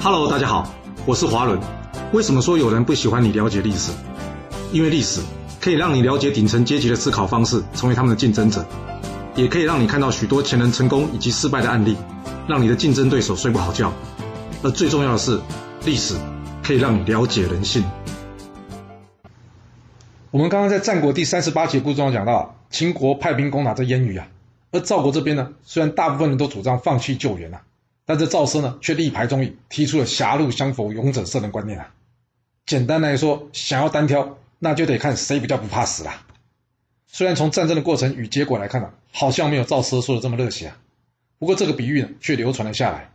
Hello，大家好，我是华伦。为什么说有人不喜欢你了解历史？因为历史可以让你了解顶层阶级的思考方式，成为他们的竞争者，也可以让你看到许多前人成功以及失败的案例，让你的竞争对手睡不好觉。而最重要的是，历史可以让你了解人性。我们刚刚在战国第三十八节故事中讲到，秦国派兵攻打这燕羽啊，而赵国这边呢，虽然大部分人都主张放弃救援啊。但这赵奢呢，却力排众议，提出了狭路相逢勇者胜的观念啊。简单来说，想要单挑，那就得看谁比较不怕死啦。虽然从战争的过程与结果来看呢，好像没有赵奢说的这么热血啊。不过这个比喻呢，却流传了下来。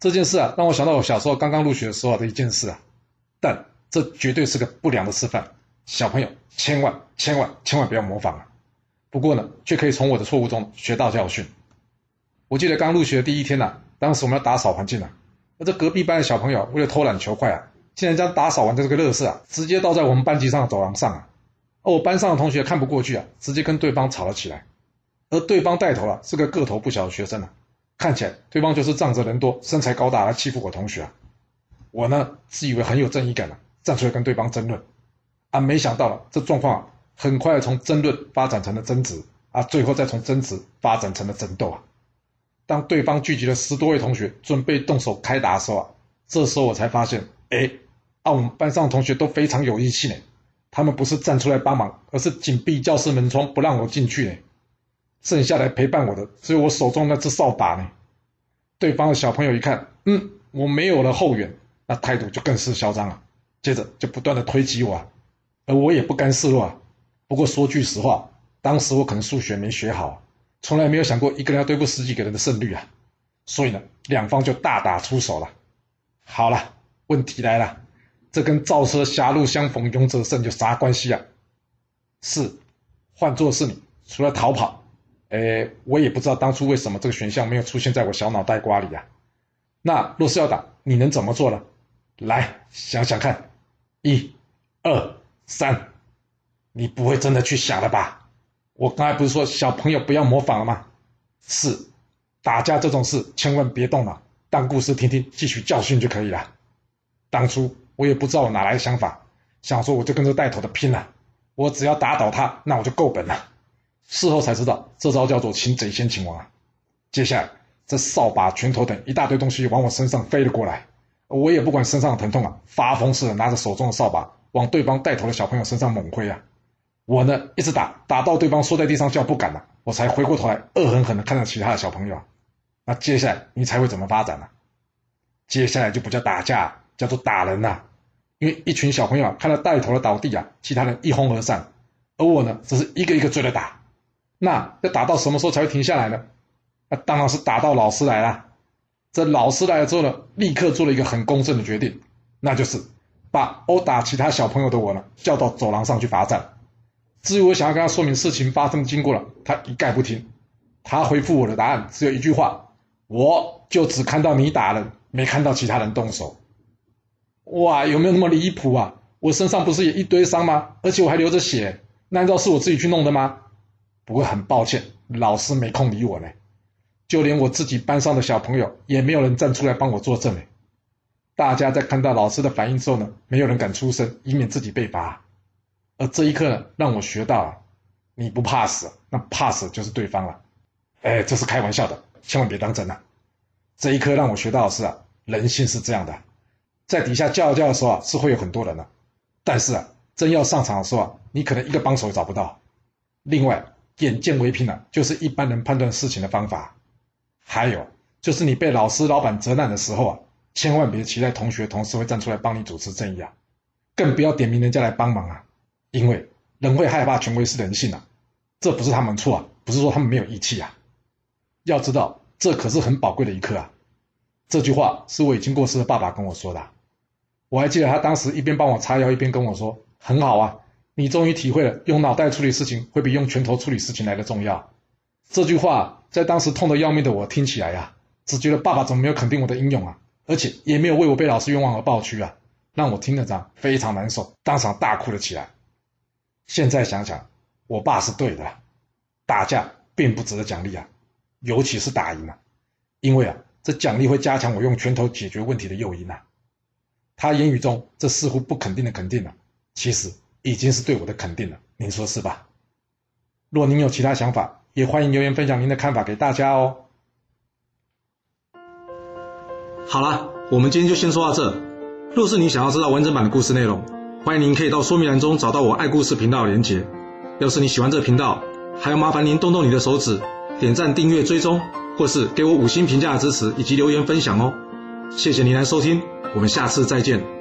这件事啊，让我想到我小时候刚刚入学的时候的一件事啊。但这绝对是个不良的示范，小朋友千万千万千万不要模仿啊。不过呢，却可以从我的错误中学到教训。我记得刚入学的第一天呢。当时我们要打扫环境啊，那这隔壁班的小朋友为了偷懒求快啊，竟然将打扫完的这个乐事啊，直接倒在我们班级上的走廊上啊。而我班上的同学看不过去啊，直接跟对方吵了起来。而对方带头啊，是个个头不小的学生啊，看起来对方就是仗着人多、身材高大来欺负我同学啊。我呢，自以为很有正义感啊，站出来跟对方争论啊，没想到了这状况很快从争论发展成了争执啊，最后再从争执发展成了争斗啊。当对方聚集了十多位同学准备动手开打的时候啊，这时候我才发现，哎，啊，我们班上同学都非常有义气呢。他们不是站出来帮忙，而是紧闭教室门窗不让我进去呢。剩下来陪伴我的只有我手中那只扫把呢。对方的小朋友一看，嗯，我没有了后援，那态度就更是嚣张了。接着就不断的推挤我，啊而我也不甘示弱啊。不过说句实话，当时我可能数学没学好。从来没有想过一个人要对付十几个人的胜率啊，所以呢，两方就大打出手了。好了，问题来了，这跟造车狭路相逢勇者胜有啥关系啊？是，换做是你，除了逃跑，哎，我也不知道当初为什么这个选项没有出现在我小脑袋瓜里啊。那若是要打，你能怎么做呢？来想想看，一、二、三，你不会真的去想了吧？我刚才不是说小朋友不要模仿了吗？是，打架这种事千万别动脑，当故事听听，汲取教训就可以了。当初我也不知道我哪来的想法，想说我就跟这带头的拼了，我只要打倒他，那我就够本了。事后才知道，这招叫做擒贼先擒王啊。接下来，这扫把、拳头等一大堆东西往我身上飞了过来，我也不管身上的疼痛啊，发疯似的拿着手中的扫把往对方带头的小朋友身上猛挥啊。我呢，一直打，打到对方缩在地上叫不敢了，我才回过头来，恶狠狠地看着其他的小朋友。那接下来你才会怎么发展呢？接下来就不叫打架，叫做打人呐。因为一群小朋友看到带头的倒地啊，其他人一哄而散，而我呢，只是一个一个追着打。那要打到什么时候才会停下来呢？那当然是打到老师来了。这老师来了之后呢，立刻做了一个很公正的决定，那就是把殴打其他小朋友的我呢，叫到走廊上去罚站。至于我想要跟他说明事情发生经过了，他一概不听。他回复我的答案只有一句话：我就只看到你打人，没看到其他人动手。哇，有没有那么离谱啊？我身上不是也一堆伤吗？而且我还流着血，难道是我自己去弄的吗？不过很抱歉，老师没空理我呢。就连我自己班上的小朋友也没有人站出来帮我作证呢。大家在看到老师的反应之后呢，没有人敢出声，以免自己被罚。而这一刻，让我学到了，你不怕死，那怕死就是对方了。哎，这是开玩笑的，千万别当真啊！这一刻让我学到的是啊，人性是这样的，在底下叫叫的时候啊，是会有很多人的，但是啊，真要上场的时候啊，你可能一个帮手也找不到。另外，眼见为凭啊，就是一般人判断事情的方法。还有，就是你被老师、老板责难的时候啊，千万别期待同学、同事会站出来帮你主持正义啊，更不要点名人家来帮忙啊。因为人会害怕权威是人性啊，这不是他们错啊，不是说他们没有义气啊。要知道，这可是很宝贵的一刻啊。这句话是我已经过世的爸爸跟我说的，我还记得他当时一边帮我擦腰，一边跟我说：“很好啊，你终于体会了用脑袋处理事情会比用拳头处理事情来的重要。”这句话在当时痛得要命的我听起来呀，只觉得爸爸怎么没有肯定我的英勇啊，而且也没有为我被老师冤枉而抱屈啊，让我听了这非常难受，当场大哭了起来。现在想想，我爸是对的，打架并不值得奖励啊，尤其是打赢了，因为啊，这奖励会加强我用拳头解决问题的诱因啊。他言语中这似乎不肯定的肯定了，其实已经是对我的肯定了，您说是吧？若您有其他想法，也欢迎留言分享您的看法给大家哦。好了，我们今天就先说到这。若是你想要知道完整版的故事内容，欢迎您可以到说明栏中找到我爱故事频道的连结。要是你喜欢这个频道，还要麻烦您动动你的手指，点赞、订阅、追踪，或是给我五星评价的支持，以及留言分享哦。谢谢您来收听，我们下次再见。